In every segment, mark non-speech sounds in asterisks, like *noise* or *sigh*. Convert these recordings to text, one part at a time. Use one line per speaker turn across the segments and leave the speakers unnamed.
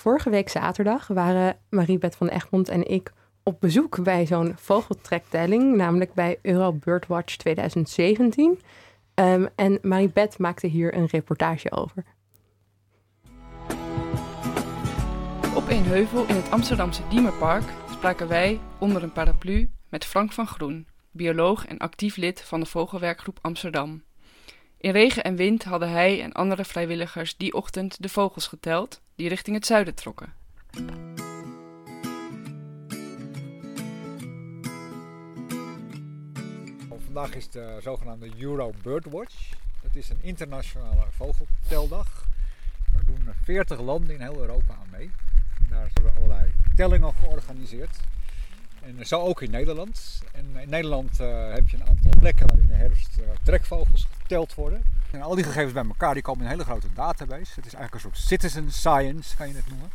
Vorige week zaterdag waren Mariebeth van Egmond en ik op bezoek bij zo'n vogeltrektelling, namelijk bij Euro Birdwatch 2017. Um, en Mariebeth maakte hier een reportage over.
Op een heuvel in het Amsterdamse Diemerpark spraken wij onder een paraplu met Frank van Groen, bioloog en actief lid van de Vogelwerkgroep Amsterdam. In regen en wind hadden hij en andere vrijwilligers die ochtend de vogels geteld die richting het zuiden trokken.
Vandaag is de zogenaamde Euro Birdwatch. Dat is een internationale vogelteldag. Daar doen 40 landen in heel Europa aan mee. daar worden allerlei tellingen georganiseerd. En zo ook in Nederland. En in Nederland uh, heb je een aantal plekken waar in de herfst uh, trekvogels geteld worden. En al die gegevens bij elkaar die komen in een hele grote database. Het is eigenlijk een soort citizen science, kan je het noemen.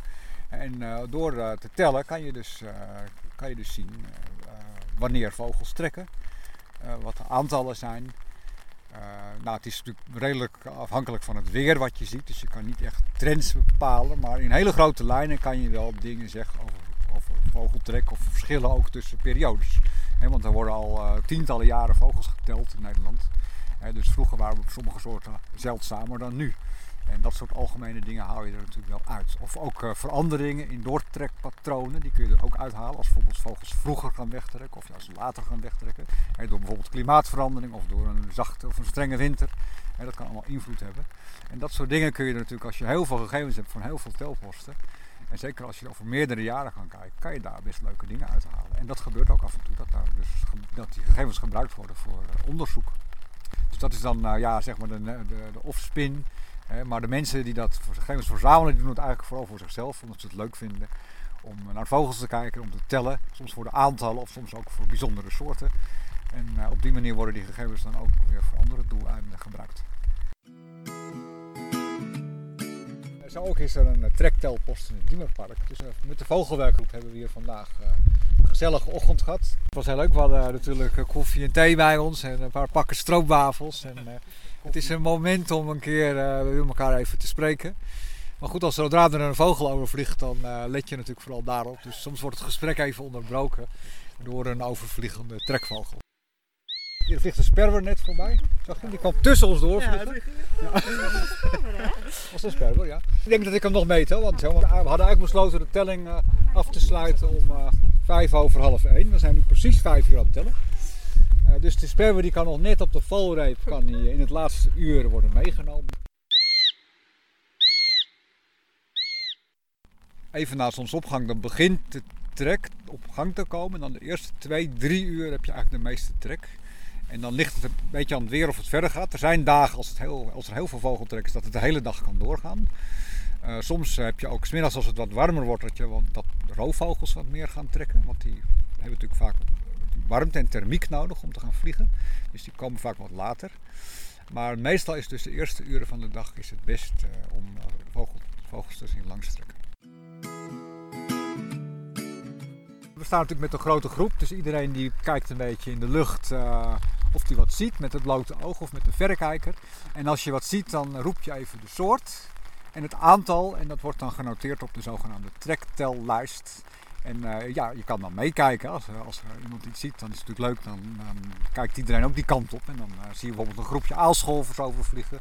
En uh, door te tellen kan je dus, kan je dus zien wanneer vogels trekken, wat de aantallen zijn. nou, het is natuurlijk redelijk afhankelijk van het weer wat je ziet, dus je kan niet echt trends bepalen. Maar in hele grote lijnen kan je wel dingen zeggen over of verschillen ook tussen periodes. want er worden al uh, tientallen jaren vogels geteld in Nederland. dus vroeger waren we op sommige soorten zeldzamer dan nu. En dat soort algemene dingen haal je er natuurlijk wel uit. Of ook uh, veranderingen in doortrekpatronen, die kun je er ook uithalen. Als bijvoorbeeld vogels vroeger gaan wegtrekken of juist later gaan wegtrekken. door bijvoorbeeld klimaatverandering of door een zachte of een strenge winter. dat kan allemaal invloed hebben. En dat soort dingen kun je er natuurlijk, als je heel veel gegevens hebt van heel veel telposten, en zeker als je over meerdere jaren kan kijken, kan je daar best leuke dingen uithalen. En dat gebeurt ook af en toe, dat, daar dus, dat die gegevens gebruikt worden voor uh, onderzoek. Dus dat is dan uh, ja, zeg maar de, de, de offspin. maar de mensen die dat voor gegevens verzamelen, die doen het eigenlijk vooral voor zichzelf, omdat ze het leuk vinden om naar vogels te kijken, om te tellen. Soms voor de aantallen of soms ook voor bijzondere soorten. En uh, op die manier worden die gegevens dan ook weer voor andere doeleinden gebruikt. Ook is er een eh, trektelpost in het Diemerpark. Dus eh, met de vogelwerkgroep hebben we hier vandaag eh, een gezellige ochtend gehad. Het was heel leuk. We hadden natuurlijk koffie en thee bij ons en een paar pakken stroopwafels. En, het is een moment om een keer uh, elkaar even te spreken. Maar goed, als zodra er een vogel overvliegt, dan let je natuurlijk vooral daarop. Dus soms wordt het gesprek even onderbroken door een overvliegende trekvogel. Hier vliegt een sperwer net voorbij. Zag je? Die kwam tussen ons door. Ja, ja. *laughs* was een sperwer, ja. Ik denk dat ik hem nog meet, hè, want we hadden eigenlijk besloten de telling uh, af te sluiten om uh, vijf over half één. Dan zijn we precies vijf uur aan het tellen. Uh, dus de sperwer die kan nog net op de valreep kan die in het laatste uur worden meegenomen. Even na zonsopgang dan begint de trek op gang te komen. En dan de eerste twee, drie uur heb je eigenlijk de meeste trek. En dan ligt het een beetje aan het weer of het verder gaat. Er zijn dagen als, het heel, als er heel veel vogeltrek is dat het de hele dag kan doorgaan. Uh, soms heb je ook smiddags als het wat warmer wordt dat, je, dat roofvogels wat meer gaan trekken. Want die hebben natuurlijk vaak warmte en thermiek nodig om te gaan vliegen. Dus die komen vaak wat later. Maar meestal is dus de eerste uren van de dag is het best uh, om vogel, vogels te zien langstrekken. We staan natuurlijk met een grote groep, dus iedereen die kijkt een beetje in de lucht of hij wat ziet met het blote oog of met de verrekijker. En als je wat ziet, dan roep je even de soort en het aantal. En dat wordt dan genoteerd op de zogenaamde trektellijst. En uh, ja, je kan dan meekijken. Als, als er iemand iets ziet, dan is het natuurlijk leuk. Dan, kijkt iedereen ook die kant op. En dan uh, zie je bijvoorbeeld een groepje aalscholvers overvliegen.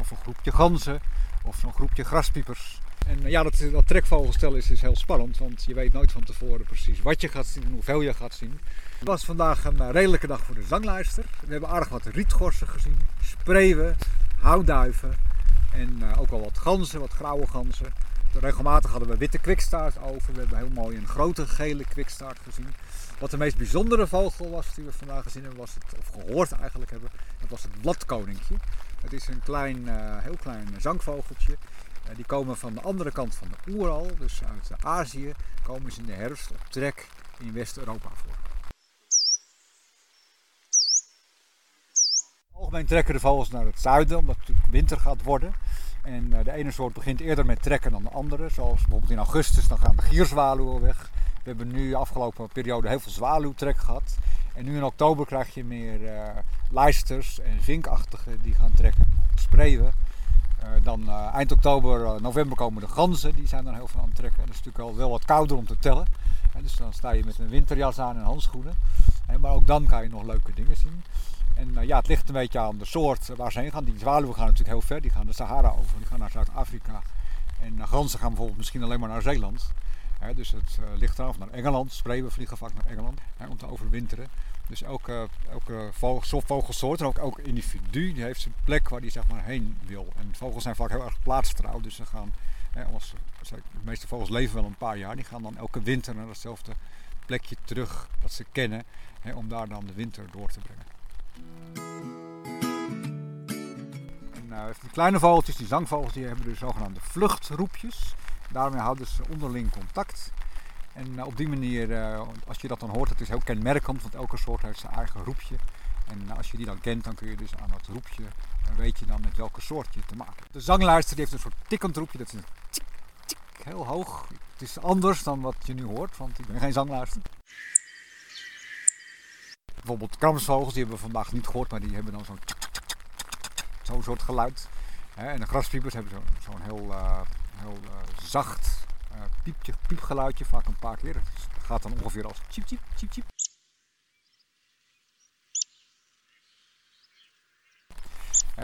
Of een groepje ganzen. Of zo'n groepje graspiepers. En uh, ja, dat, trekvogelstel is, is heel spannend. Want je weet nooit van tevoren precies wat je gaat zien en hoeveel je gaat zien. Het was vandaag een eh, redelijke dag voor de zanglijster. We hebben aardig wat rietgorsen gezien, spreeuwen, houtduiven en uh, ook al wat ganzen, wat grauwe ganzen. Regelmatig hadden we witte kwikstaart over. We hebben heel mooi een grote gele kwikstaart gezien. Wat de meest bijzondere vogel was die we vandaag gezien hebben, was het, of gehoord eigenlijk hebben, dat was het bladkoninkje. Het is een klein, heel klein zangvogeltje. Die komen van de andere kant van de oeral, dus uit Azië, komen ze in de herfst op trek in West-Europa voor. algemeen trekken de vogels naar het zuiden, omdat het winter gaat worden. En eh, de ene soort begint eerder met trekken dan de andere. Zoals bijvoorbeeld in augustus, dan gaan de gierzwaluwen weg. We hebben nu de afgelopen periode heel veel zwaluwtrek gehad. En nu in oktober krijg je meer uh, lijsters en vinkachtigen die gaan trekken. Spreeuwen. Eh, dan eh, eind oktober, eh, november komen de ganzen, die zijn dan heel veel aan het trekken. Dat is natuurlijk al wel wat kouder om te tellen. Dus dan sta je met een winterjas aan en handschoenen. Maar ook dan kan je nog leuke dingen zien. En ja, het ligt een beetje aan de soort waar ze heen gaan. Die zwaluwen gaan natuurlijk heel ver, die gaan de Sahara over, die gaan naar Zuid-Afrika. En ganzen gaan bijvoorbeeld misschien alleen maar naar Zeeland. Hè, dus het ligt eraf naar Engeland. Spreeuwen vliegen vaak naar Engeland hè, om te overwinteren. Dus elke, elke vogelsoort en ook elk individu die heeft zijn plek waar die zeg maar heen wil. En vogels zijn vaak heel erg plaatstrouw, dus ze gaan, de meeste vogels leven wel een paar jaar, die gaan dan elke winter naar hetzelfde plekje terug dat ze kennen, om daar dan de winter door te brengen. En, uh, die kleine vogeltjes, die zangvogels, die hebben dus zogenaamde vluchtroepjes. Daarmee houden ze onderling contact. En eh, op die manier, eh, als je dat dan hoort, het is heel kenmerkend, want elke soort heeft zijn eigen roepje. En als je die dan kent, dan kun je dus aan dat roepje, dan weet je dan met welke soort je te maken hebt. De zangluister heeft een soort tikkend roepje, dat is een tik, tik, heel hoog. Het is anders dan wat je nu hoort, want ik ben geen zangluister. Bijvoorbeeld kramsvogels, die hebben we vandaag niet gehoord, maar die hebben dan zo'n zo'n soort geluid. En de graspiepers hebben zo'n heel, uh, heel zacht uh, piepje, piepgeluidje, vaak een paar keer. Het gaat dan ongeveer als chip chip chip chip.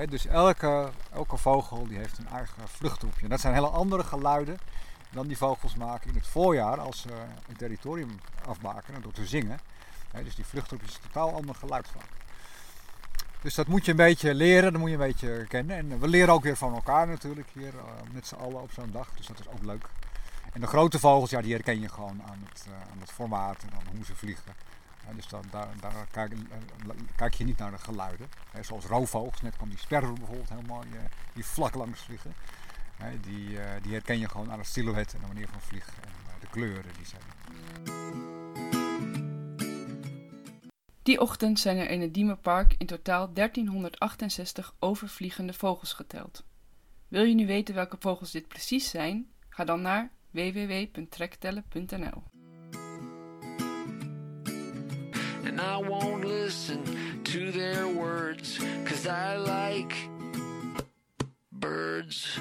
dus elke, elke vogel die heeft een eigen vluchtroepje. Dat zijn hele andere geluiden dan die vogels maken in het voorjaar als ze het territorium afbaken door te zingen. dus die vluchtroepje is een totaal ander geluid vaak. Dus dat moet je een beetje leren, dat moet je een beetje kennen. En we leren ook weer van elkaar natuurlijk hier uh, met z'n allen op zo'n dag. Dus dat is ook leuk. En de grote vogels, ja, die herken je gewoon aan het, uh, aan het formaat en aan hoe ze vliegen. dus dan, daar, daar kijk, uh, kijk, je niet naar de geluiden. zoals roofvogels, net kwam die sperwer bijvoorbeeld helemaal uh, die vlak langs vliegen. die, die herken je gewoon aan het silhouet en de manier van vliegen en de kleuren die zijn.
Die ochtend zijn er in het Diemerpark in totaal 1368 overvliegende vogels geteld. Wil je nu weten welke vogels dit precies zijn? Ga dan naar www.trektellen.nl. And I won't listen to their words, cause I like birds.